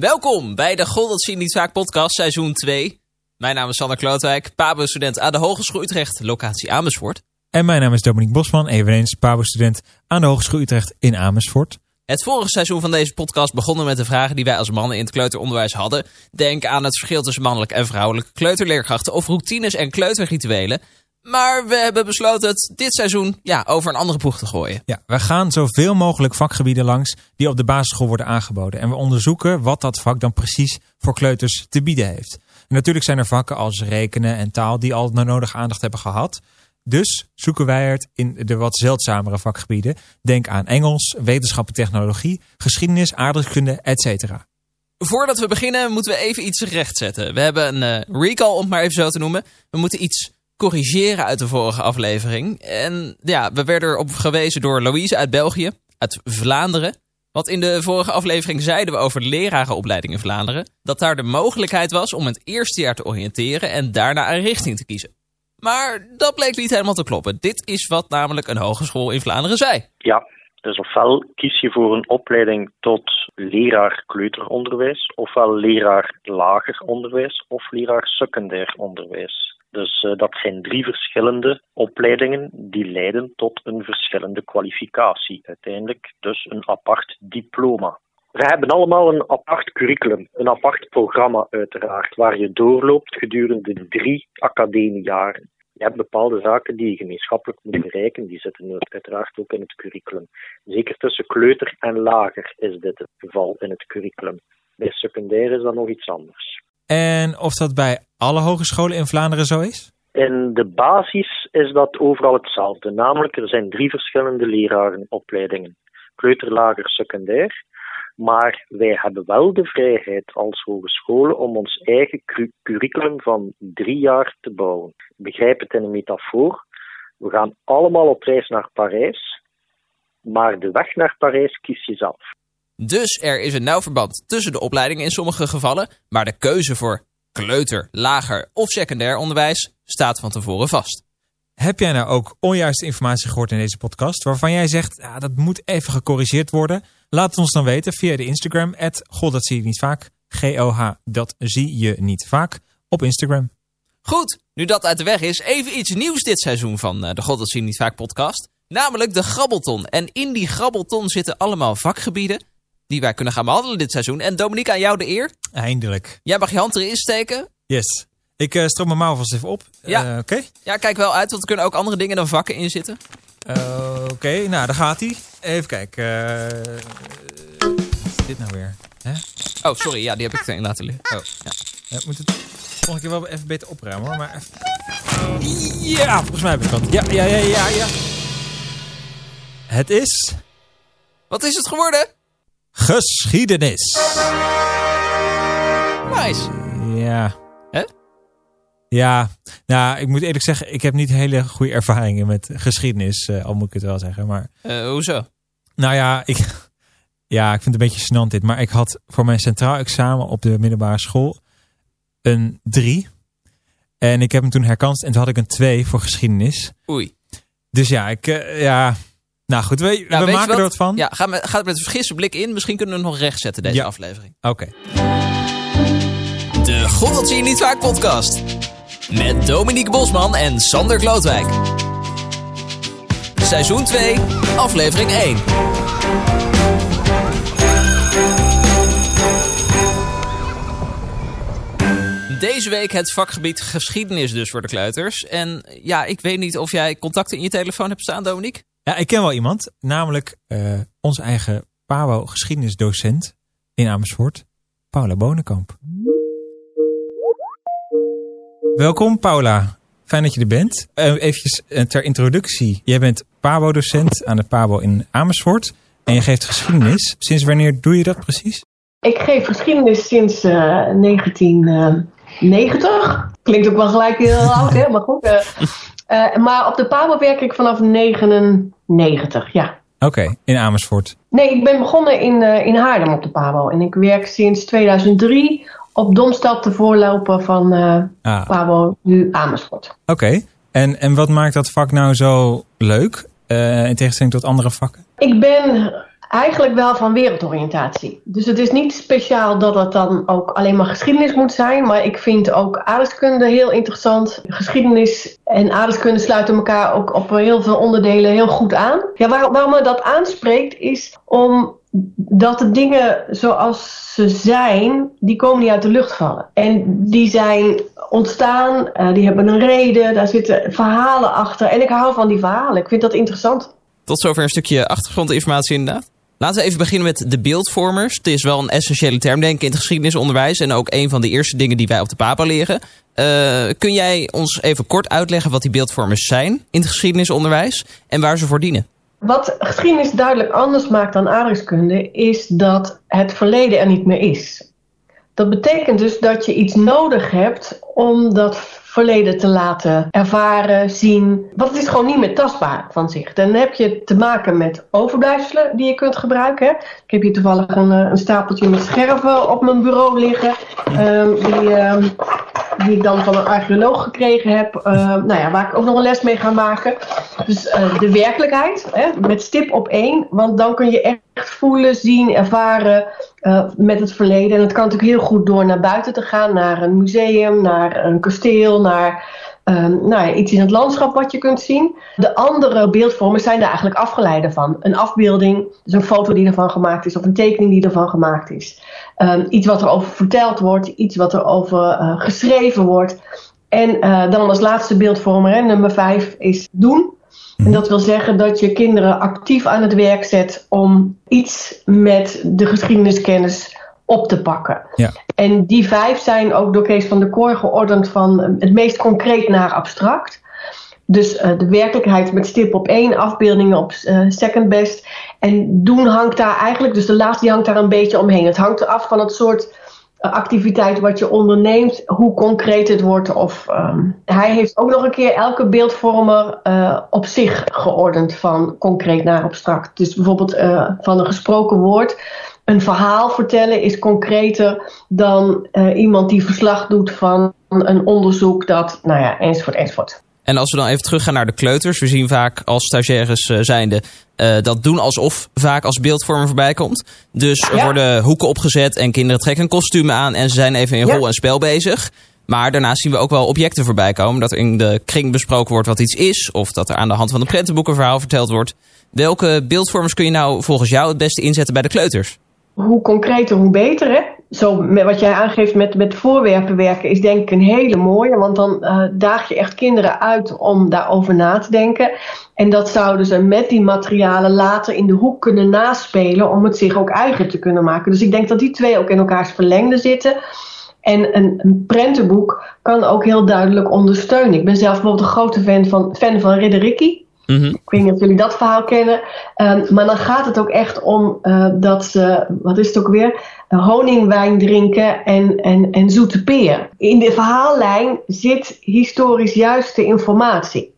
Welkom bij de God dat zie niet vaak podcast seizoen 2. Mijn naam is Sander Klootwijk, Pabo-student aan de Hogeschool Utrecht, locatie Amersfoort. En mijn naam is Dominique Bosman, eveneens Pabo-student aan de Hogeschool Utrecht in Amersfoort. Het vorige seizoen van deze podcast begonnen met de vragen die wij als mannen in het kleuteronderwijs hadden. Denk aan het verschil tussen mannelijk en vrouwelijke kleuterleerkrachten of routines en kleuterrituelen. Maar we hebben besloten het dit seizoen ja, over een andere boeg te gooien. Ja, we gaan zoveel mogelijk vakgebieden langs die op de basisschool worden aangeboden. En we onderzoeken wat dat vak dan precies voor kleuters te bieden heeft. En natuurlijk zijn er vakken als rekenen en taal die al nodige aandacht hebben gehad. Dus zoeken wij het in de wat zeldzamere vakgebieden. Denk aan Engels, wetenschap en technologie, geschiedenis, aardrijkskunde, etc. Voordat we beginnen moeten we even iets rechtzetten. We hebben een uh, recall, om het maar even zo te noemen. We moeten iets corrigeren uit de vorige aflevering. En ja, we werden erop gewezen door Louise uit België, uit Vlaanderen. Want in de vorige aflevering zeiden we over de lerarenopleiding in Vlaanderen... dat daar de mogelijkheid was om het eerste jaar te oriënteren en daarna een richting te kiezen. Maar dat bleek niet helemaal te kloppen. Dit is wat namelijk een hogeschool in Vlaanderen zei. Ja, dus ofwel kies je voor een opleiding tot leraar kleuteronderwijs, ofwel leraar lager onderwijs of leraar secundair onderwijs. Dus uh, dat zijn drie verschillende opleidingen die leiden tot een verschillende kwalificatie. Uiteindelijk dus een apart diploma. We hebben allemaal een apart curriculum, een apart programma uiteraard, waar je doorloopt gedurende drie academiejaren. Je hebt bepaalde zaken die je gemeenschappelijk moet bereiken, die zitten uiteraard ook in het curriculum. Zeker tussen kleuter en lager is dit het geval in het curriculum. Bij secundair is dat nog iets anders. En of dat bij alle hogescholen in Vlaanderen zo is? In de basis is dat overal hetzelfde. Namelijk, er zijn drie verschillende lerarenopleidingen. Kleuter, lager, secundair. Maar wij hebben wel de vrijheid als hogescholen om ons eigen curriculum van drie jaar te bouwen. Begrijp het in een metafoor. We gaan allemaal op reis naar Parijs, maar de weg naar Parijs kies je zelf. Dus er is een nauw verband tussen de opleidingen in sommige gevallen, maar de keuze voor kleuter, lager of secundair onderwijs staat van tevoren vast. Heb jij nou ook onjuiste informatie gehoord in deze podcast waarvan jij zegt, ja, dat moet even gecorrigeerd worden? Laat het ons dan weten via de Instagram, God dat zie je niet vaak, G-O-H, dat zie je niet vaak, op Instagram. Goed, nu dat uit de weg is, even iets nieuws dit seizoen van eh, de God dat zie je niet vaak podcast. Namelijk de Grabbelton. En in die Grabbelton zitten allemaal vakgebieden die wij kunnen gaan behandelen dit seizoen. En Dominique, aan jou de eer. Eindelijk. Jij mag je hand erin steken. Yes. Ik uh, stroom mijn mouw vast even op. Ja. Uh, Oké. Ja, kijk wel uit, want er kunnen ook andere dingen dan vakken in zitten. Uh, Oké, nou daar gaat hij. Even kijken. wat is dit nou weer? Hè? Oh, sorry. Ja, die heb ik erin laten liggen. Oh, ja. ja moet het volgende keer wel even beter opruimen hoor. Maar even... Ja, volgens mij heb ik dat. Ja, ja, ja, ja, ja. Het is... Wat is het geworden? Geschiedenis. Nice. Ja. Hè? Ja, nou, ik moet eerlijk zeggen, ik heb niet hele goede ervaringen met geschiedenis, uh, al moet ik het wel zeggen. Maar, uh, hoezo? Nou ja, ik, ja, ik vind het een beetje snant dit, maar ik had voor mijn centraal examen op de middelbare school een 3. En ik heb hem toen herkanst en toen had ik een 2 voor geschiedenis. Oei. Dus ja, ik, uh, ja, nou goed, we, nou, we maken er wat van. Ja, ga met, ga met een vergisse blik in. Misschien kunnen we nog recht zetten deze ja. aflevering. Oké. Okay. De God dat zie je niet vaak podcast. Met Dominique Bosman en Sander Klootwijk. Seizoen 2, aflevering 1. Deze week het vakgebied geschiedenis dus voor de kleuters. En ja, ik weet niet of jij contacten in je telefoon hebt staan, Dominique? Ja, ik ken wel iemand, namelijk uh, onze eigen PAWO geschiedenisdocent in Amersfoort, Paula Bonenkamp. Welkom Paula, fijn dat je er bent. Uh, eventjes ter introductie, jij bent PAWO-docent aan de PAWO in Amersfoort en je geeft geschiedenis. Sinds wanneer doe je dat precies? Ik geef geschiedenis sinds uh, 1990. Klinkt ook wel gelijk heel oud, hè? maar goed. Maar op de PABO werk ik vanaf 99, ja. Oké, okay, in Amersfoort? Nee, ik ben begonnen in, uh, in Haarlem op de PABO. En ik werk sinds 2003 op Domstad, de voorloper van uh, ah. PABO, nu Amersfoort. Oké, okay. en, en wat maakt dat vak nou zo leuk, in tegenstelling tot andere vakken? Ik ben Eigenlijk wel van wereldoriëntatie. Dus het is niet speciaal dat het dan ook alleen maar geschiedenis moet zijn. Maar ik vind ook aardrijkskunde heel interessant. Geschiedenis en aardrijkskunde sluiten elkaar ook op heel veel onderdelen heel goed aan. Ja, waar, waarom me dat aanspreekt is omdat de dingen zoals ze zijn, die komen niet uit de lucht vallen. En die zijn ontstaan, uh, die hebben een reden, daar zitten verhalen achter. En ik hou van die verhalen, ik vind dat interessant. Tot zover een stukje achtergrondinformatie inderdaad. Laten we even beginnen met de beeldvormers. Het is wel een essentiële term, denk ik, in het geschiedenisonderwijs. En ook een van de eerste dingen die wij op de PAPA leren. Uh, kun jij ons even kort uitleggen wat die beeldvormers zijn in het geschiedenisonderwijs en waar ze voor dienen? Wat geschiedenis duidelijk anders maakt dan aardrijkskunde, is dat het verleden er niet meer is. Dat betekent dus dat je iets nodig hebt om dat verleden te laten ervaren, zien. Want het is gewoon niet meer tastbaar van zich. Dan heb je te maken met overblijfselen die je kunt gebruiken. Ik heb hier toevallig een, eh, stapeltje met scherven op mijn bureau liggen. Um, die, um, die ik dan van een archeoloog gekregen heb. Uh, nou ja, waar ik ook nog een les mee ga maken. Dus uh, de werkelijkheid, hè, met stip op één. Want dan kun je echt voelen, zien, ervaren uh, met het verleden. En het kan natuurlijk heel goed door naar buiten te gaan. Naar een museum, naar een kasteel, naar um, nou iets in het landschap wat je kunt zien. De andere beeldvormen zijn daar eigenlijk afgeleide van. Een afbeelding, dus een foto die ervan gemaakt is, of een tekening die ervan gemaakt is. Um, iets wat er over verteld wordt, iets wat er over uh, geschreven wordt. En uh, dan als laatste beeldvormer, nummer vijf, is doen. En dat wil zeggen dat je kinderen actief aan het werk zet om iets met de geschiedeniskennis op te pakken. Ja. En die vijf zijn ook door Kees van der Koor geordend van het meest concreet naar abstract. Dus uh, de werkelijkheid met stip op één, afbeeldingen op uh, second best. En doen hangt daar eigenlijk, dus de laatste die hangt daar een beetje omheen. Het hangt af van het soort activiteit wat je onderneemt, hoe concreet het wordt. Of, um, hij heeft ook nog een keer elke beeldvormer op zich geordend van concreet naar abstract. Dus bijvoorbeeld van een gesproken woord een verhaal vertellen is concreter dan uh, iemand die verslag doet van een onderzoek dat, nou ja, enzovoort, enzovoort. En als we dan even teruggaan naar de kleuters. We zien vaak als stagiaires uh, zijnde uh, dat doen alsof vaak als beeldvormer voorbij komt. Dus er ja. worden hoeken opgezet en kinderen trekken een kostuum aan en ze zijn even in rol en spel bezig. Maar daarnaast zien we ook wel objecten voorbij komen. Dat er in de kring besproken wordt wat iets is. Of dat er aan de hand van een prentenboek een verhaal verteld wordt. Welke beeldvormers kun je nou volgens jou het beste inzetten bij de kleuters? hoe concreter, hoe beter. Hè? Zo, wat jij aangeeft met, met voorwerpen werken is denk ik een hele mooie. Want dan uh, daag je echt kinderen uit om daarover na te denken. En dat zouden ze met die materialen later in de hoek kunnen naspelen om het zich ook eigen te kunnen maken. Dus ik denk dat die twee ook in elkaars verlengde zitten. En een, prentenboek kan ook heel duidelijk ondersteunen. Ik ben zelf bijvoorbeeld een grote fan van, fan van. -hmm. Ik weet niet of jullie dat verhaal kennen. Um, maar dan gaat het ook echt om uh, dat ze, wat is het ook weer? Honingwijn drinken en, en, en zoete peer. In de verhaallijn zit historisch juiste informatie.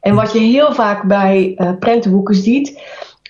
En wat je heel vaak bij uh, prentenboeken ziet,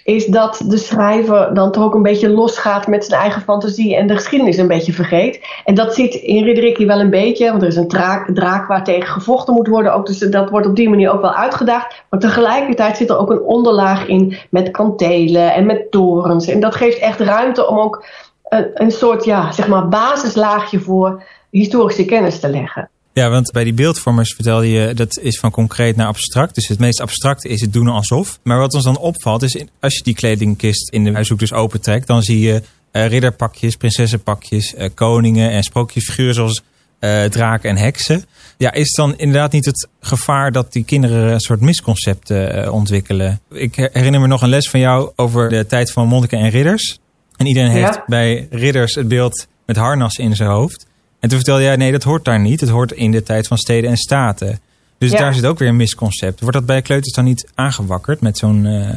is dat de schrijver dan toch ook een beetje losgaat met zijn eigen fantasie en de geschiedenis een beetje vergeet. En dat zit in Riddericki wel een beetje, want er is een draak, draak waar tegen gevochten moet worden. Ook, dus dat wordt op die manier ook wel uitgedaagd. Maar tegelijkertijd zit er ook een onderlaag in met kantelen en met torens. En dat geeft echt ruimte om ook een, een soort ja, zeg maar basislaagje voor historische kennis te leggen. Ja, want bij die beeldvormers vertelde je dat is van concreet naar abstract. Dus het meest abstracte is het doen alsof. Maar wat ons dan opvalt is als je die kledingkist in de huishoek dus opentrekt, dan zie je uh, ridderpakjes, prinsessenpakjes, uh, koningen en sprookjesfiguren zoals uh, draken en heksen. Ja, is dan inderdaad niet het gevaar dat die kinderen een soort misconcepten ontwikkelen? Ik herinner me nog een les van jou over de tijd van monniken en ridders. En iedereen heeft ja. bij ridders het beeld met harnas in zijn hoofd. En toen vertelde jij, nee, dat hoort daar niet. Het hoort in de tijd van steden en staten. Dus ja. daar zit ook weer een misconcept. Wordt dat bij kleuters dan niet aangewakkerd met zo'n uh,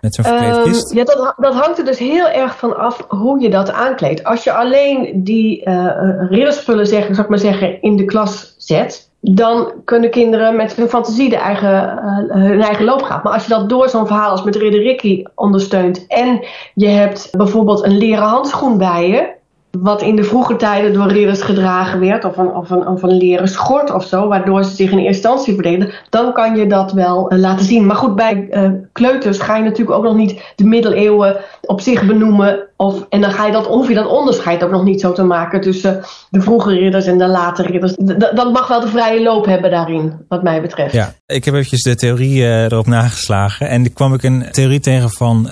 met zo'n verkleedkist? Um, ja, dat, dat hangt er dus heel erg van af hoe je dat aankleedt. Als je alleen die uh, ridderspullen, zeg, zou ik maar zeggen, in de klas zet... dan kunnen kinderen met hun fantasie de eigen, uh, hun eigen loop gaan. Maar als je dat door zo'n verhaal als met Ridder Ricky ondersteunt... en je hebt bijvoorbeeld een leren handschoen bij je wat in de vroege tijden door ridders gedragen werd, of een, of een, of een leren schort of zo, waardoor ze zich in eerste instantie verdedigen, dan kan je dat wel uh, laten zien. Maar goed, bij uh, kleuters ga je natuurlijk ook nog niet de middeleeuwen op zich benoemen. Of, en dan ga je dat ongeveer dat onderscheid ook nog niet zo te maken tussen de vroege ridders en de late ridders. D dat mag wel de vrije loop hebben daarin, wat mij betreft. Ja, ik heb eventjes de theorie uh, erop nageslagen. En kwam ik een theorie tegen van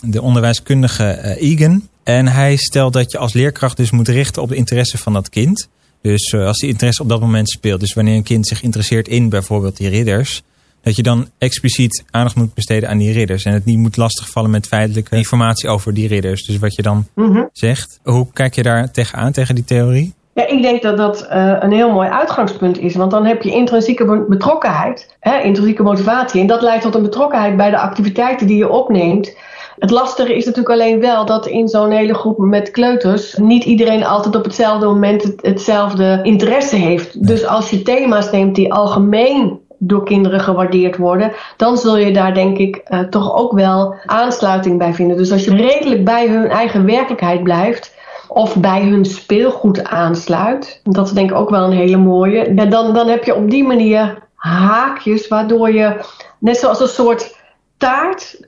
de onderwijskundige Egan. En hij stelt dat je als leerkracht dus moet richten op de interesse van dat kind. Dus uh, als die interesse op dat moment speelt. Dus wanneer een kind zich interesseert in bijvoorbeeld die ridders. Dat je dan expliciet aandacht moet besteden aan die ridders. En het niet moet lastigvallen met feitelijke informatie over die ridders. Dus wat je dan mm -hmm. zegt. Hoe kijk je daar tegenaan, tegen die theorie? Ja, ik denk dat dat uh, een heel mooi uitgangspunt is. Want dan heb je intrinsieke betrokkenheid, hè, intrinsieke motivatie. En dat leidt tot een betrokkenheid bij de activiteiten die je opneemt. Het lastige is natuurlijk alleen wel dat in zo'n hele groep met kleuters niet iedereen altijd op hetzelfde moment het, hetzelfde interesse heeft. Dus als je thema's neemt die algemeen door kinderen gewaardeerd worden, dan zul je daar denk ik uh, toch ook wel aansluiting bij vinden. Dus als je redelijk bij hun eigen werkelijkheid blijft, of bij hun speelgoed aansluit, dat is denk ik ook wel een hele mooie, dan, dan heb je op die manier haakjes waardoor je, net zoals een soort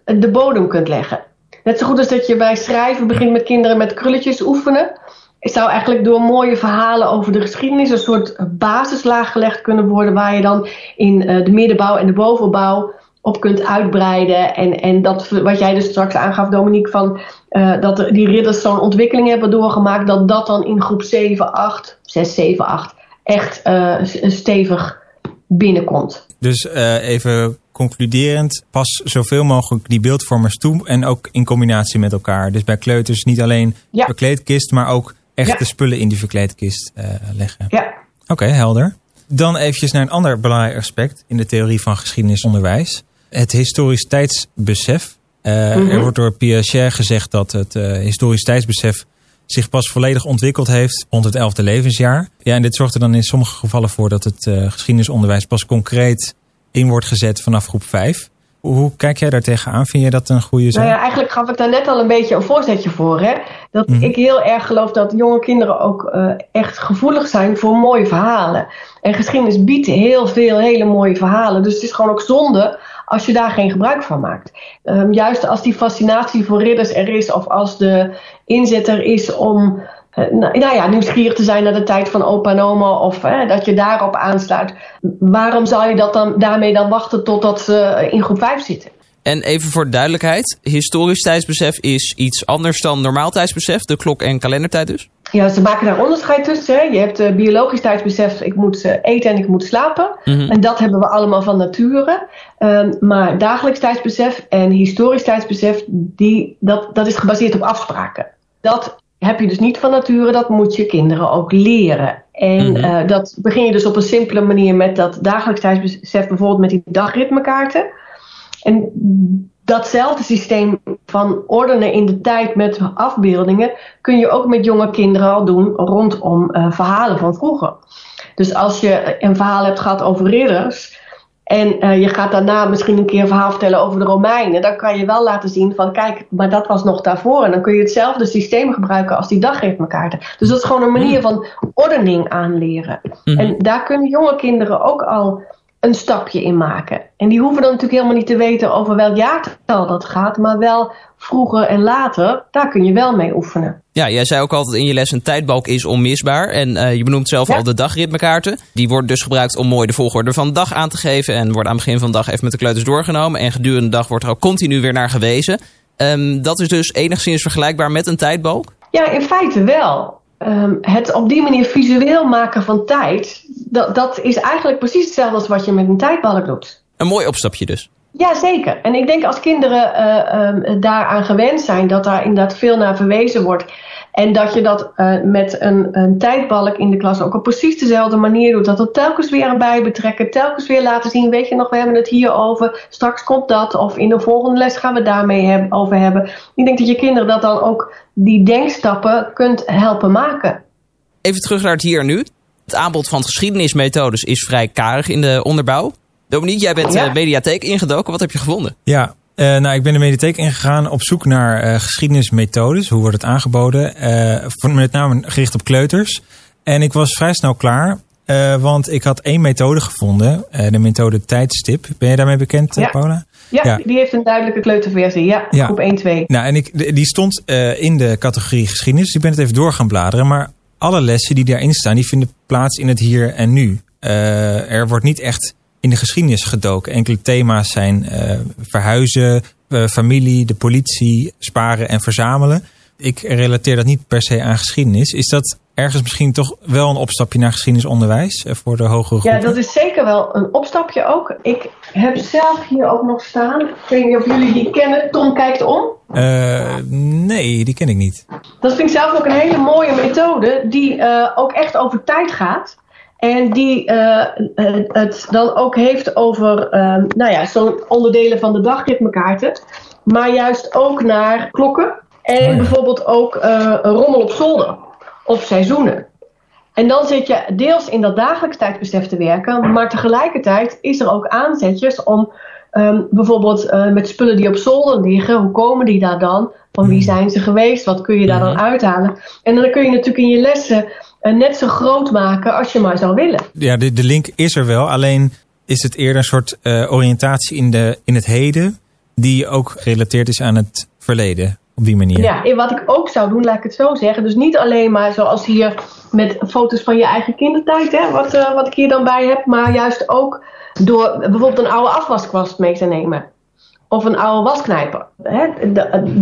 de bodem kunt leggen. Net zo goed als dat je bij schrijven begint met kinderen met krulletjes oefenen. Zou eigenlijk door mooie verhalen over de geschiedenis een soort basislaag gelegd kunnen worden. Waar je dan in uh, de middenbouw en de bovenbouw op kunt uitbreiden. En, en dat wat jij dus straks aangaf, Dominique, van, uh, dat die ridders zo'n ontwikkeling hebben doorgemaakt. Dat dat dan in groep 7, 8, 6, 7, 8 echt uh, stevig binnenkomt. Dus even concluderend, pas zoveel mogelijk die beeldvormers toe en ook in combinatie met elkaar. Dus bij kleuters niet alleen ja. verkleedkist, maar ook echte ja. spullen in die verkleedkist uh, leggen. Ja. Oké, okay, helder. Dan eventjes naar een ander belangrijk aspect in de theorie van geschiedenisonderwijs. Het historisch tijdsbesef. Uh, mm -hmm. Er wordt door Piaget gezegd dat het uh, historisch tijdsbesef zich pas volledig ontwikkeld heeft rond het 11e levensjaar. Ja, en dit zorgt er dan in sommige gevallen voor dat het geschiedenisonderwijs pas concreet in wordt gezet vanaf groep 5. Hoe kijk jij daar tegenaan? Vind je dat een goede zaak? Nou ja, eigenlijk gaf ik daar net al een beetje een voorzetje voor. Hè? Dat mm -hmm. ik heel erg geloof dat jonge kinderen ook uh, echt gevoelig zijn voor mooie verhalen. En geschiedenis biedt heel veel hele mooie verhalen. Dus het is gewoon ook zonde als je daar geen gebruik van maakt. Um, juist als die fascinatie voor ridders er is, of als de inzet er is om nou, nou, ja, nieuwsgierig te zijn naar de tijd van opa en oma of uh, dat je daarop aansluit. Waarom zou je dat dan, daarmee dan wachten totdat ze in groep 5 zitten? En even voor duidelijkheid, historisch tijdsbesef is iets anders dan normaal tijdsbesef, de klok- en kalendertijd dus? Ja, ze maken daar onderscheid tussen. Hè. Je hebt uh, biologisch tijdsbesef, ik moet uh, eten en ik moet slapen. Mm -hmm. En dat hebben we allemaal van nature. Um, maar dagelijks tijdsbesef en historisch tijdsbesef, die, dat, dat is gebaseerd op afspraken. Dat heb je dus niet van nature, dat moet je kinderen ook leren. En mm -hmm. uh, dat begin je dus op een simpele manier met dat dagelijks tijdsbesef, bijvoorbeeld met die dagritmekaarten. En datzelfde systeem van ordenen in de tijd met afbeeldingen kun je ook met jonge kinderen al doen rondom uh, verhalen van vroeger. Dus als je een verhaal hebt gehad over ridders en uh, je gaat daarna misschien een keer een verhaal vertellen over de Romeinen, dan kan je wel laten zien van kijk, maar dat was nog daarvoor. En dan kun je hetzelfde systeem gebruiken als die dagritmekaarten. Dus dat is gewoon een manier van ordening aanleren. Mm -hmm. En daar kunnen jonge kinderen ook al een stapje in maken. En die hoeven dan natuurlijk helemaal niet te weten over welk jaartal dat gaat, maar wel vroeger en later, daar kun je wel mee oefenen. Ja, jij zei ook altijd in je les een tijdbalk is onmisbaar. En uh, je benoemt zelf ja. al de dagritmekaarten. Die worden dus gebruikt om mooi de volgorde van de dag aan te geven. En worden aan het begin van de dag even met de kleuters doorgenomen. En gedurende de dag wordt er ook continu weer naar gewezen. Um, dat is dus enigszins vergelijkbaar met een tijdbalk? Ja, in feite wel. Um, het op die manier visueel maken van tijd, dat, dat is eigenlijk precies hetzelfde als wat je met een tijdbalk doet. Een mooi opstapje dus. Jazeker. En ik denk als kinderen uh, um, daaraan gewend zijn, dat daar inderdaad veel naar verwezen wordt. En dat je dat uh, met een, een tijdbalk in de klas ook op precies dezelfde manier doet. Dat er telkens weer erbij betrekken, telkens weer laten zien. Weet je nog, we hebben het hier over. Straks komt dat. Of in de volgende les gaan we daarmee over hebben. Ik denk dat je kinderen dat dan ook die denkstappen kunt helpen maken. Even terug naar het hier en nu. Het aanbod van geschiedenismethodes is vrij karig in de onderbouw. Dominique, jij bent ja. uh, mediatheek ingedoken. Wat heb je gevonden? Ja, Uh, nou, ik ben de mediatheek ingegaan op zoek naar uh, geschiedenismethodes. Hoe wordt het aangeboden? Uh, met name gericht op kleuters. En ik was vrij snel klaar. want ik had één methode gevonden. de methode tijdstip. Ben je daarmee bekend, ja. Paula? Ja, ja, die heeft een duidelijke kleuterversie. Ja, ja. groep 1, 2. Nou, en ik, die stond in de categorie geschiedenis. Dus ik ben het even door gaan bladeren. Maar alle lessen die daarin staan, die vinden plaats in het hier en nu. er wordt niet echt in de geschiedenis gedoken. Enkele thema's zijn uh, verhuizen, uh, familie, de politie, sparen en verzamelen. Ik relateer dat niet per se aan geschiedenis. Is dat ergens misschien toch wel een opstapje naar geschiedenisonderwijs uh, voor de hogere groepen? Ja, dat is zeker wel een opstapje ook. Ik heb zelf hier ook nog staan. Ik weet niet of jullie die kennen. Tom kijkt om. nee, die ken ik niet. Dat vind ik zelf ook een hele mooie methode die ook echt over tijd gaat. En die uh, het dan ook heeft over, uh, nou ja, zo'n onderdelen van de dagritmekaarten. Maar juist ook naar klokken. En oh bijvoorbeeld ook uh, rommel op zolder. Of seizoenen. En dan zit je deels in dat dagelijks tijdsbesef te werken. Maar tegelijkertijd is er ook aanzetjes om um, bijvoorbeeld met spullen die op zolder liggen. Hoe komen die daar dan? Van wie hmm. zijn ze geweest? Wat kun je daar dan hmm. uithalen? En dan kun je natuurlijk in je lessen net zo groot maken als je maar zou willen. Ja, de, de link is er wel. Alleen is het eerder een soort uh, oriëntatie in, de, in het heden... die ook gerelateerd is aan het verleden op die manier. Ja, en wat ik ook zou doen, laat ik het zo zeggen. Dus niet alleen maar zoals hier met foto's van je eigen kindertijd, hè, wat, uh, wat ik hier dan bij heb. Maar juist ook door bijvoorbeeld een oude afwaskwast mee te nemen of een oude wasknijper. Hè?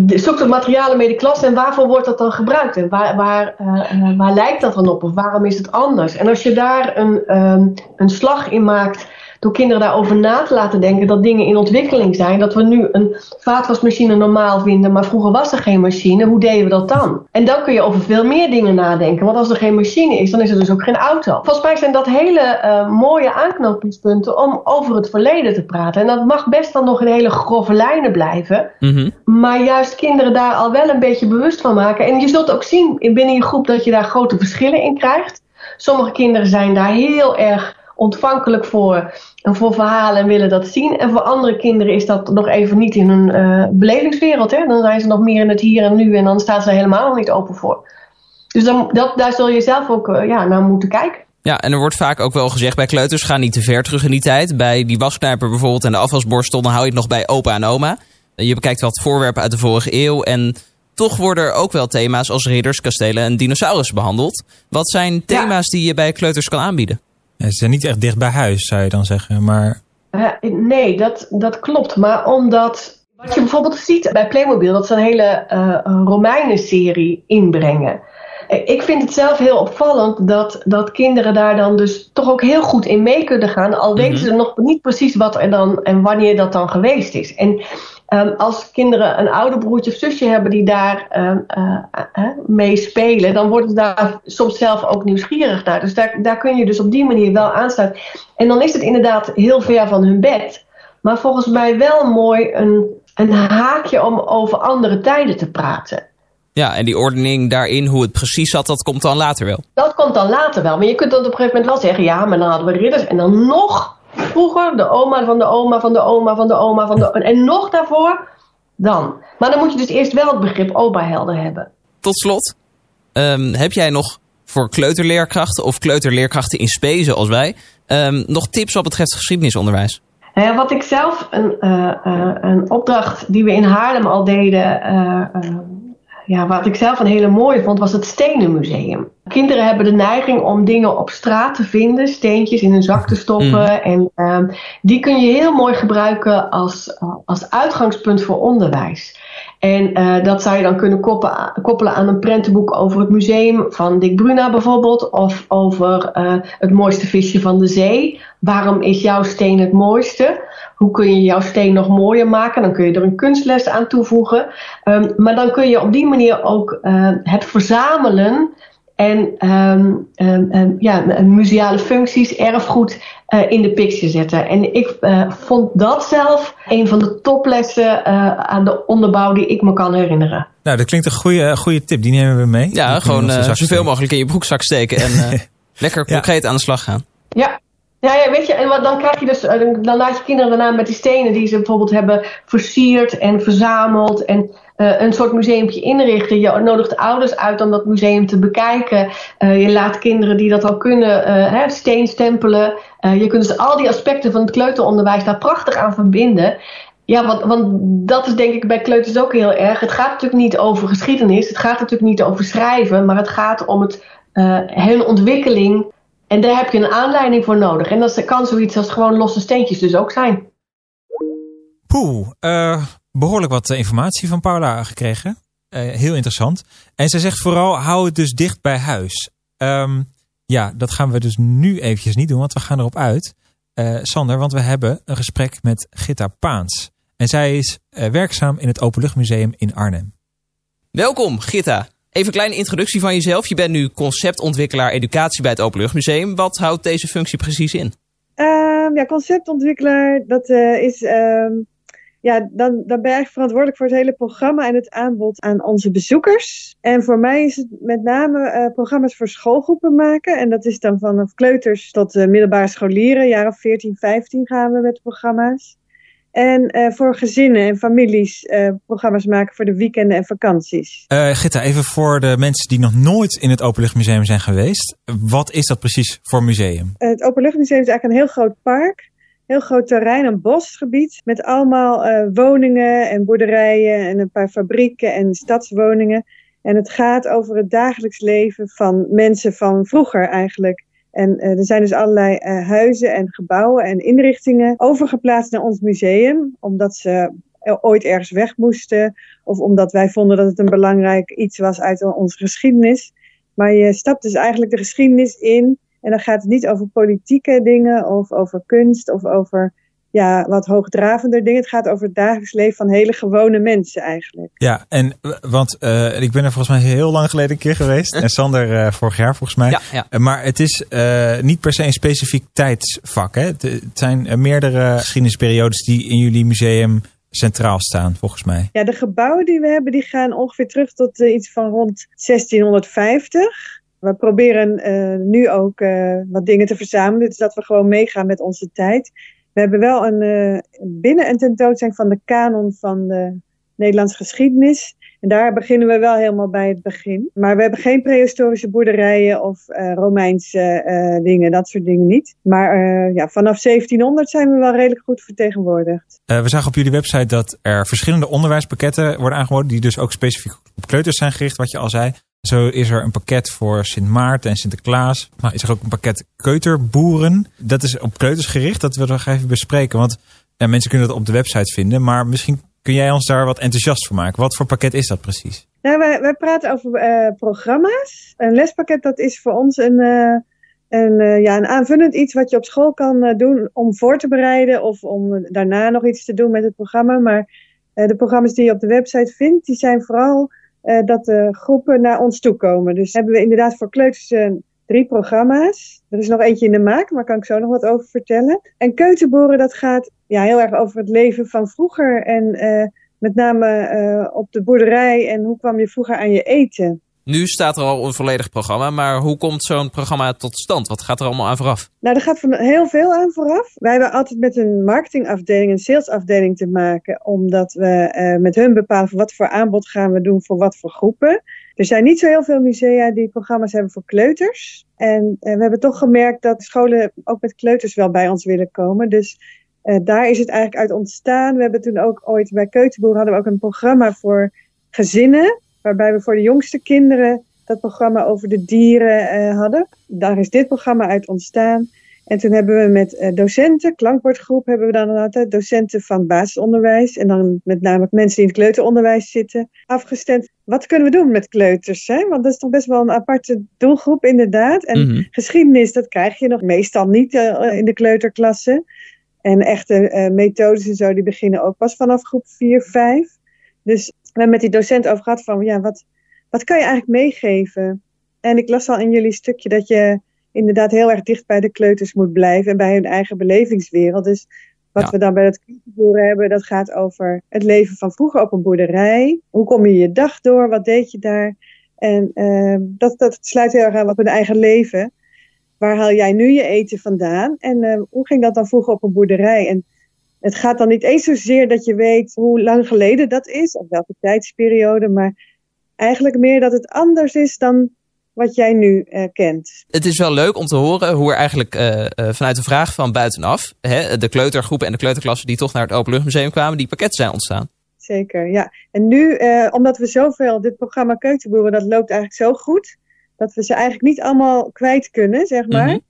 zoek de materialen mee de klas en waarvoor wordt dat dan gebruikt? En waar, waar, uh, waar lijkt dat dan op? Of waarom is het anders? En als je daar een, um, een slag in maakt door kinderen daarover na te laten denken dat dingen in ontwikkeling zijn. Dat we nu een vaatwasmachine normaal vinden, maar vroeger was er geen machine. Hoe deden we dat dan? En dan kun je over veel meer dingen nadenken. Want als er geen machine is, dan is er dus ook geen auto. Volgens mij zijn dat hele uh, mooie aanknopingspunten om over het verleden te praten. En dat mag best dan nog in hele grove lijnen blijven. Mm-hmm. Maar juist kinderen daar al wel een beetje bewust van maken. En je zult ook zien binnen je groep dat je daar grote verschillen in krijgt. Sommige kinderen zijn daar heel erg ontvankelijk voor, voor verhalen en willen dat zien. En voor andere kinderen is dat nog even niet in hun uh, belevingswereld. Hè? Dan zijn ze nog meer in het hier en nu en dan staan ze er helemaal nog niet open voor. Dus dan, dat, daar zul je zelf ook uh, ja, naar moeten kijken. Ja, en er wordt vaak ook wel gezegd bij kleuters, ga niet te ver terug in die tijd. Bij die wasknijper bijvoorbeeld en de afwasborstel, dan hou je het nog bij opa en oma. Je bekijkt wat voorwerpen uit de vorige eeuw en toch worden er ook wel thema's als ridders, kastelen en dinosaurussen behandeld. Wat zijn thema's die je bij kleuters kan aanbieden? Ze zijn niet echt dicht bij huis, zou je dan zeggen. Maar... Uh, nee, dat, dat klopt. Maar omdat wat je bijvoorbeeld ziet bij Playmobil, dat ze een hele uh, Romeinen-serie inbrengen. Eh, ik vind het zelf heel opvallend dat, dat kinderen daar dan dus toch ook heel goed in mee kunnen gaan. Al weten mhm. ze nog niet precies wat er dan en wanneer dat dan geweest is. En Um, als kinderen een ouder broertje of zusje hebben die daar um, uh, uh, mee spelen, dan worden ze daar soms zelf ook nieuwsgierig naar. Dus daar, daar kun je dus op die manier wel aansluiten. En dan is het inderdaad heel ver van hun bed. Maar volgens mij wel mooi een, een haakje om over andere tijden te praten. Ja, en die ordening daarin, hoe het precies zat, dat komt dan later wel. Dat komt dan later wel. Maar je kunt dan op een gegeven moment wel zeggen, ja, maar dan hadden we ridders en dan nog vroeger, de oma van de oma van de oma van de oma van de En nog daarvoor, dan. Maar dan moet je dus eerst wel het begrip opa helder hebben. Tot slot, um, heb jij nog voor kleuterleerkrachten of kleuterleerkrachten in spe zoals wij, um, nog tips wat betreft geschiedenisonderwijs? Uh, wat ik zelf, een, uh, uh, een opdracht die we in Haarlem al deden, ja, wat ik zelf een hele mooie vond, was het Stenenmuseum. Kinderen hebben de neiging om dingen op straat te vinden, steentjes in hun zak te stoppen. Mm. En uh, die kun je heel mooi gebruiken als, als uitgangspunt voor onderwijs. En uh, dat zou je dan kunnen koppelen, aan een prentenboek over het museum van Dick Bruna bijvoorbeeld. Of over uh, het mooiste visje van de zee. Waarom is jouw steen het mooiste? Hoe kun je jouw steen nog mooier maken? Dan kun je er een kunstles aan toevoegen. Um, maar dan kun je op die manier ook uh, het verzamelen en um, um, ja, museale functies, erfgoed uh, in de picture zetten. En ik uh, vond dat zelf een van de toplessen uh, aan de onderbouw die ik me kan herinneren. Nou, dat klinkt een goede, goede tip. Die nemen we mee. Ja, gewoon zoveel mogelijk in je broekzak steken en lekker concreet aan de slag gaan. Ja, Ja, weet je, en wat, dan krijg je dus, eh, dan laat je kinderen daarna met die stenen die ze bijvoorbeeld hebben versierd en verzameld en uh, een soort museumpje inrichten. Je nodigt ouders uit om dat museum te bekijken. Uh, je laat kinderen die dat al kunnen uh, steen stempelen. je kunt dus al die aspecten van het kleuteronderwijs daar prachtig aan verbinden. Ja, want, want dat is denk ik bij kleuters ook heel erg. Het gaat natuurlijk niet over geschiedenis, het gaat natuurlijk niet over schrijven, maar het gaat om het hele ontwikkeling en daar heb je een aanleiding voor nodig. En dat kan zoiets als gewoon losse steentjes dus ook zijn. Poeh, uh, behoorlijk wat eh, informatie van Paula gekregen. Uh, heel interessant. En zij zegt vooral, hou het dus dicht bij huis. Um, ja, dat gaan we dus nu eventjes niet doen, want we gaan erop uit. Uh, Sander, want we hebben een gesprek met Gitta Paans. En zij is werkzaam in het Openluchtmuseum in Arnhem. Welkom, Gitta. Even een kleine introductie van jezelf. Je bent nu conceptontwikkelaar educatie bij het Openluchtmuseum. Wat houdt deze functie precies in? Um, ja, conceptontwikkelaar, dat uh, is... Um, ja, dan, dan ben ik verantwoordelijk voor het hele programma en het aanbod aan onze bezoekers. En voor mij is het met name uh, programma's voor schoolgroepen maken. En dat is dan vanaf kleuters tot uh, middelbare scholieren. Jaren 14, 15 gaan we met programma's. En uh, voor gezinnen en families uh, programma's maken voor de weekenden en vakanties. Uh, Gitta, even voor de mensen die nog nooit in het Openluchtmuseum zijn geweest. Wat is dat precies voor museum? Het Openluchtmuseum is eigenlijk een heel groot park. Heel groot terrein, een bosgebied. Met allemaal woningen en boerderijen en een paar fabrieken en stadswoningen. En het gaat over het dagelijks leven van mensen van vroeger eigenlijk. En uh, er zijn dus allerlei uh, huizen en gebouwen en inrichtingen overgeplaatst naar ons museum, omdat ze ooit ergens weg moesten of omdat wij vonden dat het een belangrijk iets was uit onze geschiedenis. Maar je stapt dus eigenlijk de geschiedenis in en dan gaat het niet over politieke dingen of over kunst of over ja, wat hoogdravender dingen. Het gaat over het dagelijks leven van hele gewone mensen eigenlijk. Ja, en want uh, ik ben er volgens mij heel lang geleden een keer geweest. en Sander uh, vorig jaar volgens mij. Ja, ja. Uh, maar het is niet per se een specifiek tijdsvak. Hè? Het, het zijn meerdere geschiedenisperiodes die in jullie museum centraal staan, volgens mij. Ja, de gebouwen die we hebben, die gaan ongeveer terug tot iets van rond 1650. We proberen nu ook wat dingen te verzamelen, dus dat we gewoon meegaan met onze tijd. We hebben wel een, uh, binnen een tentoonstelling van de kanon van de Nederlandse geschiedenis. En daar beginnen we wel helemaal bij het begin. Maar we hebben geen prehistorische boerderijen of uh, Romeinse uh, dingen, dat soort dingen niet. Maar ja, vanaf 1700 zijn we wel redelijk goed vertegenwoordigd. we zagen op jullie website dat er verschillende onderwijspakketten worden aangeboden, die dus ook specifiek op kleuters zijn gericht, wat je al zei. Zo is er een pakket voor Sint Maarten en Sinterklaas. Maar is er ook een pakket keuterboeren. Dat is op kleuters gericht. Dat willen we nog even bespreken. Want mensen kunnen dat op de website vinden. Maar misschien kun jij ons daar wat enthousiast voor maken. Wat voor pakket is dat precies? Nou, wij, praten over uh, programma's. Een lespakket dat is voor ons een, uh, een, uh, ja, een aanvullend iets wat je op school kan doen om voor te bereiden. Of om daarna nog iets te doen met het programma. Maar de programma's die je op de website vindt, die zijn vooral uh, dat de groepen naar ons toe komen. Dus hebben we inderdaad voor kleuters uh, drie programma's. Er is nog eentje in de maak, maar kan ik zo nog wat over vertellen. En keuterboren, dat gaat ja, heel erg over het leven van vroeger. En uh, met name op de boerderij en hoe kwam je vroeger aan je eten. Nu staat er al een volledig programma, maar hoe komt zo'n programma tot stand? Wat gaat er allemaal aan vooraf? Nou, er gaat van heel veel aan vooraf. Wij hebben altijd met een marketingafdeling, een salesafdeling te maken, omdat we uh, met hun bepalen wat voor aanbod gaan we doen voor wat voor groepen. Er zijn niet zo heel veel musea die programma's hebben voor kleuters. En uh, we hebben toch gemerkt dat scholen ook met kleuters wel bij ons willen komen. Dus uh, daar is het eigenlijk uit ontstaan. We hebben toen ook ooit bij Keuterboer hadden we ook een programma voor gezinnen waarbij we voor de jongste kinderen dat programma over de dieren uh, hadden. Daar is dit programma uit ontstaan. En toen hebben we met uh, docenten, klankbordgroep, hebben we dan altijd docenten van basisonderwijs en dan met name mensen die in het kleuteronderwijs zitten, afgestemd. Wat kunnen we doen met kleuters? Hè? Want dat is toch best wel een aparte doelgroep inderdaad. En mm -hmm. geschiedenis, dat krijg je nog meestal niet uh, in de kleuterklasse. En echte methodes en zo, die beginnen ook pas vanaf groep 4, 5. Dus hebben met die docent over gehad van, ja, wat, wat kan je eigenlijk meegeven? En ik las al in jullie stukje dat je inderdaad heel erg dicht bij de kleuters moet blijven en bij hun eigen belevingswereld. Dus wat ja. we dan bij het kleuterboeren hebben, dat gaat over het leven van vroeger op een boerderij. Hoe kom je je dag door? Wat deed je daar? En uh, dat, dat sluit heel erg aan wat met eigen leven. waar haal jij nu je eten vandaan? En uh, hoe ging dat dan vroeger op een boerderij? En het gaat dan niet eens zozeer dat je weet hoe lang geleden dat is, of welke tijdsperiode, maar eigenlijk meer dat het anders is dan wat jij nu uh, kent. Het is wel leuk om te horen hoe er eigenlijk uh, uh, vanuit de vraag van buitenaf, hè, de kleutergroepen en de kleuterklassen die toch naar het Openluchtmuseum kwamen, die pakketten zijn ontstaan. Zeker, ja. En nu, omdat we zoveel, dit programma Keukenboeren, dat loopt eigenlijk zo goed, dat we ze eigenlijk niet allemaal kwijt kunnen, zeg maar. Mm -hmm.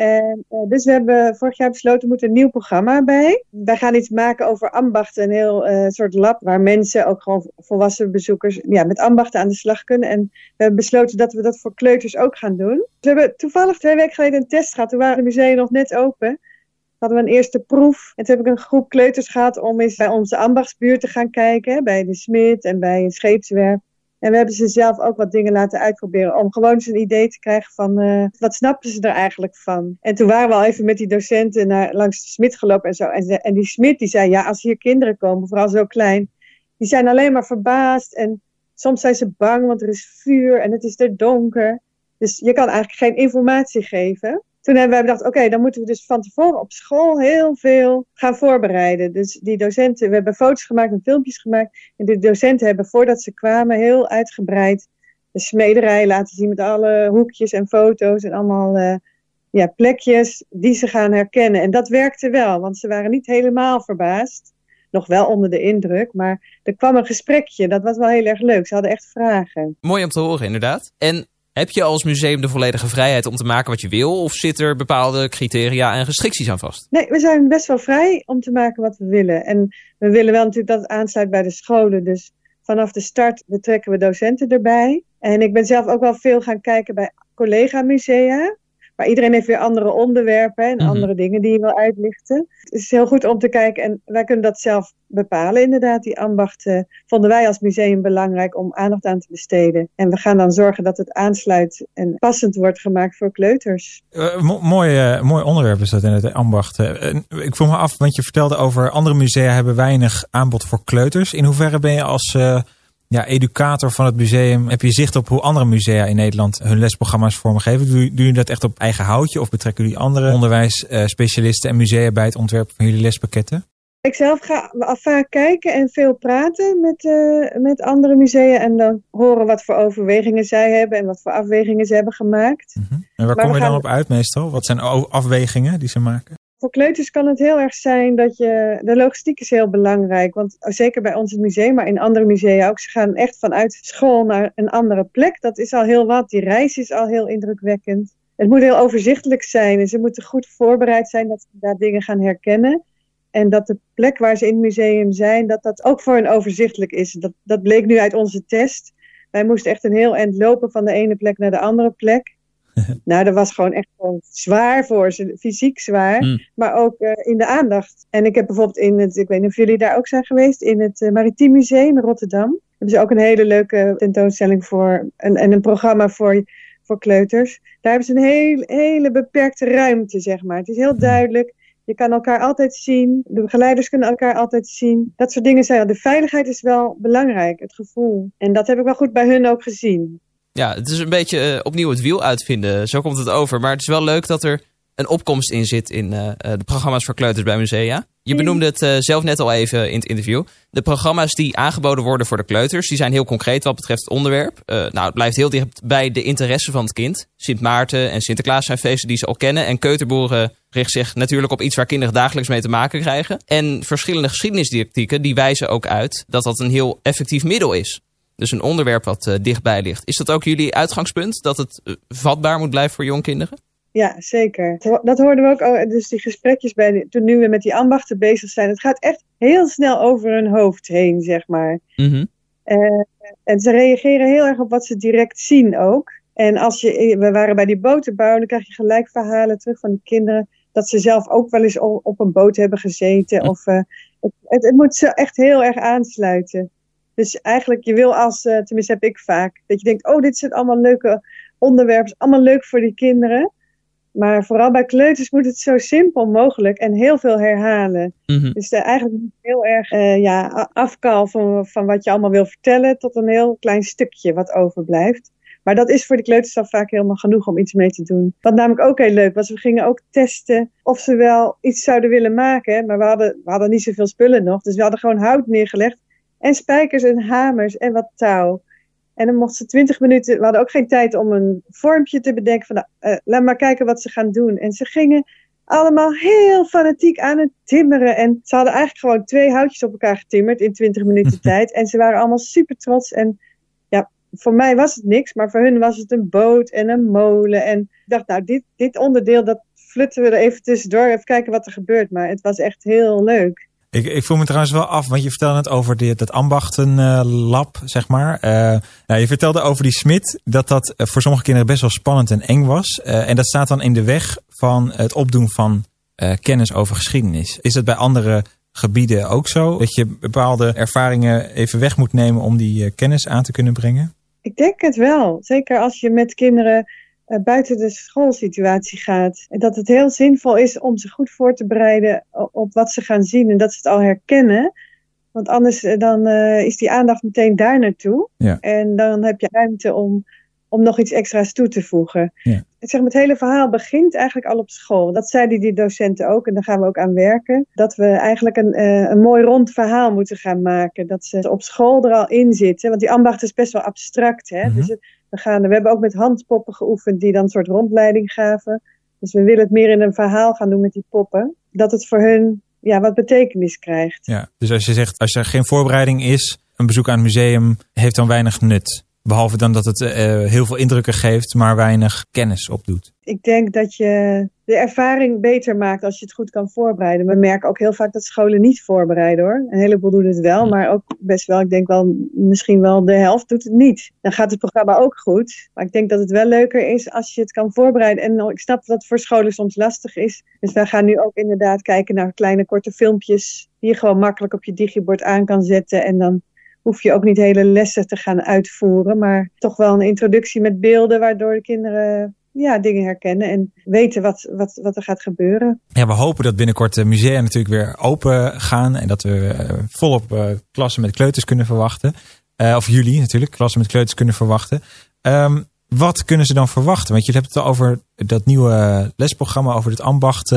En, uh, dus we hebben vorig jaar besloten, er moet een nieuw programma bij. Wij gaan iets maken over ambachten, een heel uh, soort lab waar mensen, ook gewoon volwassen bezoekers, ja, met ambachten aan de slag kunnen. En we hebben besloten dat we dat voor kleuters ook gaan doen. We hebben toevallig twee weken geleden een test gehad. Toen waren de musea nog net open. Hadden we een eerste proef. En toen heb ik een groep kleuters gehad om eens bij onze ambachtsbuurt te gaan kijken. Bij de smid en bij een scheepswerf. En we hebben ze zelf ook wat dingen laten uitproberen. Om gewoon eens een idee te krijgen van uh, wat snappen ze er eigenlijk van. En toen waren we al even met die docenten naar, langs de smid gelopen en zo. En, en die smid die zei, ja als hier kinderen komen, vooral zo klein. Die zijn alleen maar verbaasd. En soms zijn ze bang, want er is vuur en het is er donker. Dus je kan eigenlijk geen informatie geven. Toen hebben wij bedacht, oké, dan moeten we dus van tevoren op school heel veel gaan voorbereiden. Dus die docenten, we hebben foto's gemaakt en filmpjes gemaakt. En de docenten hebben voordat ze kwamen heel uitgebreid de smederij laten zien met alle hoekjes en foto's en allemaal uh, ja, plekjes die ze gaan herkennen. En dat werkte wel, want ze waren niet helemaal verbaasd. Nog wel onder de indruk, maar er kwam een gesprekje. Dat was wel heel erg leuk. Ze hadden echt vragen. Mooi om te horen, inderdaad. En heb je als museum de volledige vrijheid om te maken wat je wil? Of zit er bepaalde criteria en restricties aan vast? Nee, we zijn best wel vrij om te maken wat we willen. En we willen wel natuurlijk dat het aansluit bij de scholen. Dus vanaf de start betrekken we docenten erbij. En ik ben zelf ook wel veel gaan kijken bij collega-musea. Maar iedereen heeft weer andere onderwerpen en mm -hmm. andere dingen die je wil uitlichten. Het is heel goed om te kijken en wij kunnen dat zelf bepalen inderdaad. Die ambachten vonden wij als museum belangrijk om aandacht aan te besteden. En we gaan dan zorgen dat het aansluit en passend wordt gemaakt voor kleuters. Uh, mo mooi, uh, mooi onderwerp is dat in het ambacht. Uh, ik vroeg me af, want je vertelde over andere musea hebben weinig aanbod voor kleuters. In hoeverre ben je als ja, educator van het museum. Heb je zicht op hoe andere musea in Nederland hun lesprogramma's vormgeven? Doen, jullie dat echt op eigen houtje of betrekken jullie andere onderwijsspecialisten en musea bij het ontwerpen van jullie lespakketten? Ik zelf ga vaak kijken en veel praten met, uh, met andere musea en dan horen wat voor overwegingen zij hebben en wat voor afwegingen ze hebben gemaakt. Mm -hmm. En waar maar kom je dan op uit meestal? Wat zijn afwegingen die ze maken? Voor kleuters kan het heel erg zijn dat je. De logistiek is heel belangrijk. Want zeker bij ons het museum, maar in andere musea ook. Ze gaan echt vanuit school naar een andere plek. Dat is al heel wat. Die reis is al heel indrukwekkend. Het moet heel overzichtelijk zijn. En ze moeten goed voorbereid zijn dat ze daar dingen gaan herkennen. En dat de plek waar ze in het museum zijn, dat dat ook voor hen overzichtelijk is. Dat, dat bleek nu uit onze test. Wij moesten echt een heel eind lopen van de ene plek naar de andere plek. nou, dat was gewoon echt gewoon zwaar voor ze, fysiek zwaar, mm. maar ook uh, in de aandacht. En ik heb bijvoorbeeld in het, ik weet niet of jullie daar ook zijn geweest, in het uh, Maritiem Museum in Rotterdam. Hebben ze ook een hele leuke tentoonstelling voor, en, en een programma voor, voor kleuters. Daar hebben ze een heel, hele beperkte ruimte, zeg maar. Het is heel duidelijk. Je kan elkaar altijd zien. De begeleiders kunnen elkaar altijd zien. Dat soort dingen zijn. De veiligheid is wel belangrijk, het gevoel. En dat heb ik wel goed bij hun ook gezien. Ja, het is een beetje uh, opnieuw het wiel uitvinden. Zo komt het over. Maar het is wel leuk dat er een opkomst in zit in uh, de programma's voor kleuters bij musea. Je benoemde het uh, zelf net al even in het interview. De programma's die aangeboden worden voor de kleuters, die zijn heel concreet wat betreft het onderwerp. nou, het blijft heel dicht bij de interesse van het kind. Sint Maarten en Sinterklaas zijn feesten die ze al kennen. En Keuterboeren richt zich natuurlijk op iets waar kinderen dagelijks mee te maken krijgen. En verschillende geschiedenisdidactieken die wijzen ook uit dat dat een heel effectief middel is. Dus een onderwerp wat uh, dichtbij ligt. Is dat ook jullie uitgangspunt? Dat het uh, vatbaar moet blijven voor jongkinderen? Ja, zeker. Dat hoorden we ook. Oh, dus die gesprekjes bij, toen nu we met die ambachten bezig zijn. Het gaat echt heel snel over hun hoofd heen, zeg maar. Mm -hmm. uh, en ze reageren heel erg op wat ze direct zien ook. En als je, we waren bij die botenbouw, dan krijg je gelijk verhalen terug van de kinderen. Dat ze zelf ook wel eens op een boot hebben gezeten. Of, het, het moet ze echt heel erg aansluiten. Dus eigenlijk, je wil als, uh, tenminste heb ik vaak, dat je denkt, oh, dit zijn allemaal leuke onderwerpen, allemaal leuk voor die kinderen. Maar vooral bij kleuters moet het zo simpel mogelijk en heel veel herhalen. Mm -hmm. Dus uh, eigenlijk heel erg uh, ja, afkal van, van wat je allemaal wil vertellen tot een heel klein stukje wat overblijft. Maar dat is voor de kleuters al vaak helemaal genoeg om iets mee te doen. Wat namelijk ook heel leuk was, we gingen ook testen of ze wel iets zouden willen maken. Maar we hadden, we hadden niet zoveel spullen nog, dus we hadden gewoon hout neergelegd. En spijkers en hamers en wat touw. En dan mochten ze twintig minuten, we hadden ook geen tijd om een vormpje te bedenken van, uh, laat maar kijken wat ze gaan doen. En ze gingen allemaal heel fanatiek aan het timmeren. En ze hadden eigenlijk gewoon twee houtjes op elkaar getimmerd in 20 minuten tijd. En ze waren allemaal super trots. En ja, voor mij was het niks, maar voor hun was het een boot en een molen. En ik dacht, nou, dit, dit onderdeel, dat flutten we er even tussendoor. Even kijken wat er gebeurt. Maar het was echt heel leuk. Ik, ik voel me trouwens wel af, want je vertelde net over dit, dat ambachtenlab, uh, zeg maar. Uh, nou, je vertelde over die smid, dat dat voor sommige kinderen best wel spannend en eng was. En dat staat dan in de weg van het opdoen van kennis over geschiedenis. Is dat bij andere gebieden ook zo? Dat je bepaalde ervaringen even weg moet nemen om die kennis aan te kunnen brengen? Ik denk het wel. Zeker als je met kinderen buiten de schoolsituatie gaat. En dat het heel zinvol is om ze goed voor te bereiden op wat ze gaan zien en dat ze het al herkennen. Want anders dan uh, is die aandacht meteen daar naartoe. Ja. En dan heb je ruimte om, om nog iets extra's toe te voegen. Ja. Zeg, het hele verhaal begint eigenlijk al op school. Dat zeiden die docenten ook en daar gaan we ook aan werken. Dat we eigenlijk een, uh, een mooi rond verhaal moeten gaan maken. Dat ze op school er al in zitten. Want die ambacht is best wel abstract. Hè? Mhm. Dus het, we, gaan, we hebben ook met handpoppen geoefend die dan een soort rondleiding gaven. Dus we willen het meer in een verhaal gaan doen met die poppen. Dat het voor hun ja, wat betekenis krijgt. Ja, dus als je zegt, als er geen voorbereiding is, een bezoek aan het museum heeft dan weinig nut. Behalve dan dat het uh, heel veel indrukken geeft, maar weinig kennis opdoet. Ik denk dat je de ervaring beter maakt als je het goed kan voorbereiden. We merken ook heel vaak dat scholen niet voorbereiden hoor. Een heleboel doen het wel, maar ook best wel, ik denk wel, misschien wel de helft doet het niet. Dan gaat het programma ook goed. Maar ik denk dat het wel leuker is als je het kan voorbereiden. En ik snap dat het voor scholen soms lastig is. Dus wij gaan nu ook inderdaad kijken naar kleine korte filmpjes die je gewoon makkelijk op je digibord aan kan zetten. En dan hoef je ook niet hele lessen te gaan uitvoeren, maar toch wel een introductie met beelden waardoor de kinderen ja, dingen herkennen en weten wat, wat, wat er gaat gebeuren. Ja, we hopen dat binnenkort de musea natuurlijk weer open gaan en dat we uh, volop uh, klassen met kleuters kunnen verwachten. Uh, of jullie natuurlijk, klassen met kleuters kunnen verwachten. Um, wat kunnen ze dan verwachten? Want je hebt het al over dat nieuwe lesprogramma, over het ambacht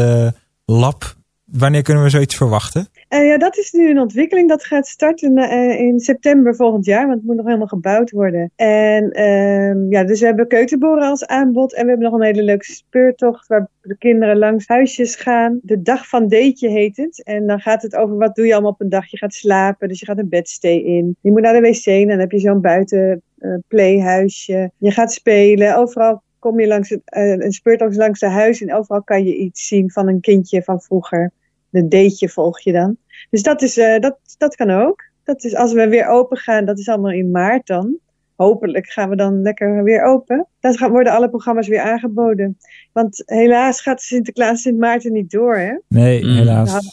lab. Wanneer kunnen we zoiets verwachten? Uh, ja, dat is nu een ontwikkeling. Dat gaat starten uh, in september volgend jaar, want het moet nog helemaal gebouwd worden. En uh, ja, dus we hebben keuterboren als aanbod en we hebben nog een hele leuke speurtocht waar de kinderen langs huisjes gaan. De dag van Deetje heet het. En dan gaat het over wat doe je allemaal op een dag. Je gaat slapen, dus je gaat een bedstee in. Je moet naar de wc en dan heb je zo'n buiten uh, playhuisje. Je gaat spelen, overal kom je langs het, een speurtocht langs de huis en overal kan je iets zien van een kindje van vroeger. De deetje volg je dan. Dus dat, is, uh, dat, dat kan ook. Dat is als we weer open gaan, dat is allemaal in maart dan. Hopelijk gaan we dan lekker weer open. Dan gaan, worden alle programma's weer aangeboden. Want helaas gaat Sinterklaas Sint Maarten niet door, hè? Nee, mm. helaas. Nou,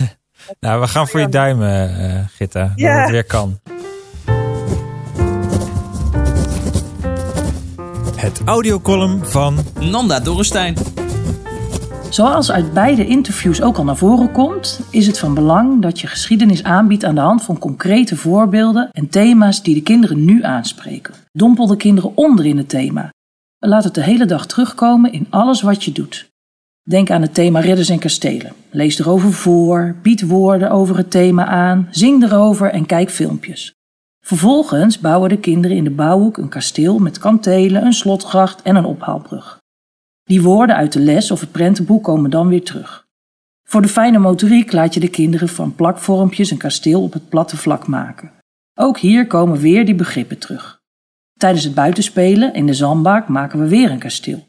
nou, we gaan voor je duimen, uh, Gitta. Ja. Dat het weer kan. Het audiocolumn van Nanda Dorrestein. Zoals uit beide interviews ook al naar voren komt, is het van belang dat je geschiedenis aanbiedt aan de hand van concrete voorbeelden en thema's die de kinderen nu aanspreken. Dompel de kinderen onder in het thema. Laat het de hele dag terugkomen in alles wat je doet. Denk aan het thema Ridders en Kastelen. Lees erover voor, bied woorden over het thema aan, zing erover en kijk filmpjes. Vervolgens bouwen de kinderen in de bouwhoek een kasteel met kantelen, een slotgracht en een ophaalbrug. Die woorden uit de les of het prentenboek komen dan weer terug. Voor de fijne motoriek laat je de kinderen van plakvormpjes een kasteel op het platte vlak maken. Ook hier komen weer die begrippen terug. Tijdens het buitenspelen in de zandbak maken we weer een kasteel.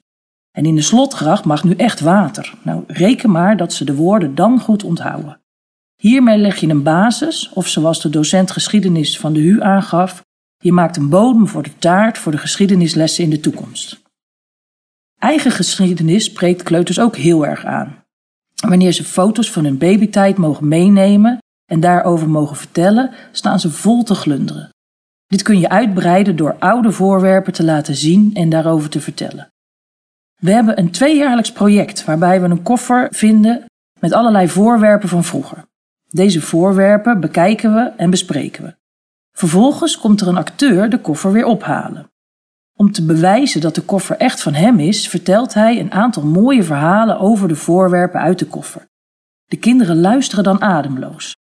En in de slotgracht mag nu echt water. Nou, reken maar dat ze de woorden dan goed onthouden. Hiermee leg je een basis, of zoals de docent geschiedenis van de HU aangaf, je maakt een bodem voor de taart voor de geschiedenislessen in de toekomst. Eigen geschiedenis spreekt kleuters ook heel erg aan. Wanneer ze foto's van hun babytijd mogen meenemen en daarover mogen vertellen, staan ze vol te glunderen. Dit kun je uitbreiden door oude voorwerpen te laten zien en daarover te vertellen. We hebben een tweejaarlijks project waarbij we een koffer vinden met allerlei voorwerpen van vroeger. Deze voorwerpen bekijken we en bespreken we. Vervolgens komt er een acteur de koffer weer ophalen. Om te bewijzen dat de koffer echt van hem is, vertelt hij een aantal mooie verhalen over de voorwerpen uit de koffer. De kinderen luisteren dan ademloos.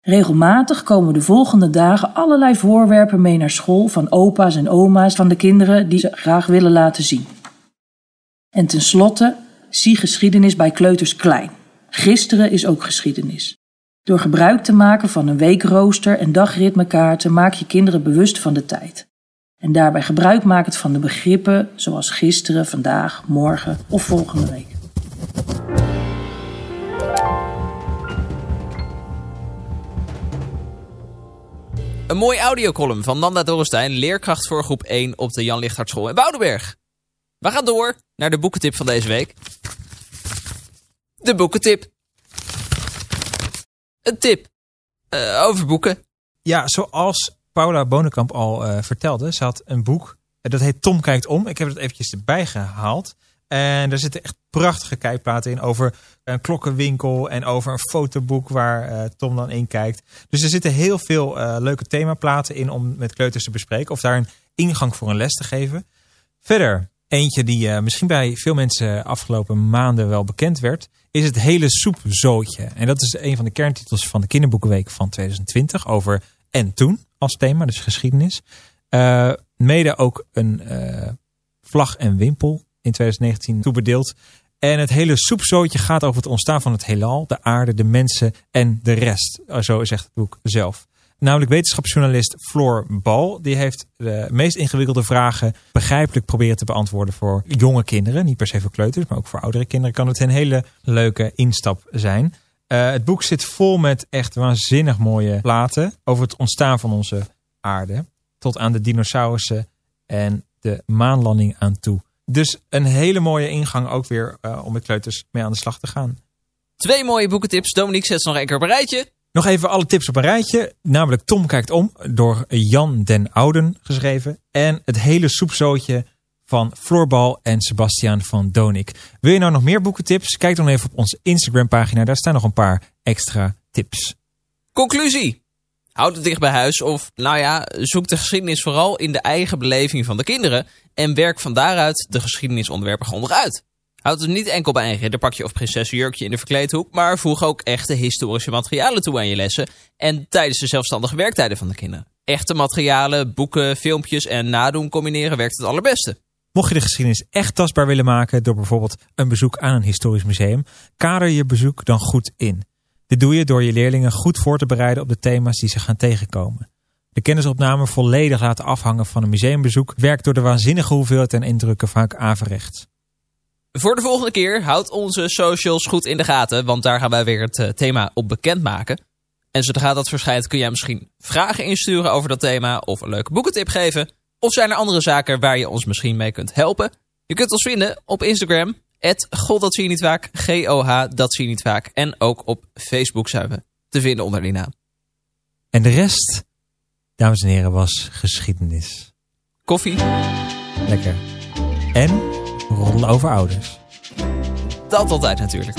Regelmatig komen de volgende dagen allerlei voorwerpen mee naar school van opa's en oma's van de kinderen die ze graag willen laten zien. En tenslotte, zie geschiedenis bij kleuters klein. Gisteren is ook geschiedenis. Door gebruik te maken van een weekrooster en dagritmekaarten maak je kinderen bewust van de tijd. En daarbij gebruik makend van de begrippen zoals gisteren, vandaag, morgen of volgende week. Een mooi audiocolumn van Nanda Dorrestein, leerkracht voor groep 1 op de Jan Lichthart in Woudenberg. We gaan door naar de boekentip van deze week. De boekentip. Een tip uh, over boeken. Ja, zoals Paula Bonenkamp al uh, vertelde, ze had een boek. Dat heet Tom kijkt om. Ik heb het eventjes erbij gehaald. En er zitten echt prachtige kijkplaten in over een klokkenwinkel en over een fotoboek waar uh, Tom dan in kijkt. Dus er zitten heel veel uh, leuke themaplaten in om met kleuters te bespreken of daar een ingang voor een les te geven. Verder, eentje die misschien bij veel mensen afgelopen maanden wel bekend werd, is het hele soepzootje. En dat is een van de kerntitels van de kinderboekenweek van 2020 over en toen thema, dus geschiedenis. mede ook een vlag en wimpel in 2019 toebedeeld. En het hele soepzootje gaat over het ontstaan van het heelal, de aarde, de mensen en de rest. Zo zegt het boek zelf. Namelijk wetenschapsjournalist Floor Bal. Die heeft de meest ingewikkelde vragen begrijpelijk proberen te beantwoorden voor jonge kinderen. Niet per se voor kleuters, maar ook voor oudere kinderen kan het een hele leuke instap zijn. Uh, het boek zit vol met echt waanzinnig mooie platen over het ontstaan van onze aarde. Tot aan de dinosaurussen en de maanlanding aan toe. Dus een hele mooie ingang ook weer uh, om met kleuters mee aan de slag te gaan. Twee mooie boekentips. Dominique zet ze nog één keer op een rijtje. Nog even alle tips op een rijtje. Namelijk Tom kijkt om, door Jan den Ouden geschreven. En het hele soepzootje van Floorbal en Sebastiaan van Donik. Wil je nou nog meer boekentips? Kijk dan even op onze Instagram pagina. Daar staan nog een paar extra tips. Conclusie. Houd het dicht bij huis of, nou ja, zoek de geschiedenis vooral in de eigen beleving van de kinderen en werk van daaruit de geschiedenisonderwerpen grondig uit. Houd het niet enkel bij een ridderpakje of prinsessenjurkje in de verkleedhoek, maar voeg ook echte historische materialen toe aan je lessen en tijdens de zelfstandige werktijden van de kinderen. Echte materialen, boeken, filmpjes en nadoen combineren werkt het allerbeste. Mocht je de geschiedenis echt tastbaar willen maken door bijvoorbeeld een bezoek aan een historisch museum, kader je bezoek dan goed in. Dit doe je door je leerlingen goed voor te bereiden op de thema's die ze gaan tegenkomen. De kennisopname volledig laten afhangen van een museumbezoek werkt door de waanzinnige hoeveelheid en indrukken vaak averechts. Voor de volgende keer houd onze socials goed in de gaten, want daar gaan wij weer het eh, thema op bekendmaken. En zodra dat verschijnt kun jij misschien vragen insturen over dat thema of een leuke boekentip geven. Of zijn er andere zaken waar je ons misschien mee kunt helpen? Je kunt ons vinden op Instagram, God dat zie je niet vaak, G-O-H dat zie je niet vaak. En ook op Facebook zijn we te vinden onder die naam. En de rest, dames en heren, was geschiedenis. Koffie. Lekker. En roddelen over ouders. Dat altijd natuurlijk.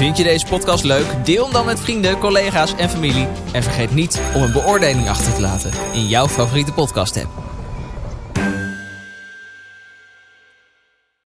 Vind je deze podcast leuk? Deel hem dan met vrienden, collega's en familie. En vergeet niet om een beoordeling achter te laten in jouw favoriete podcast app.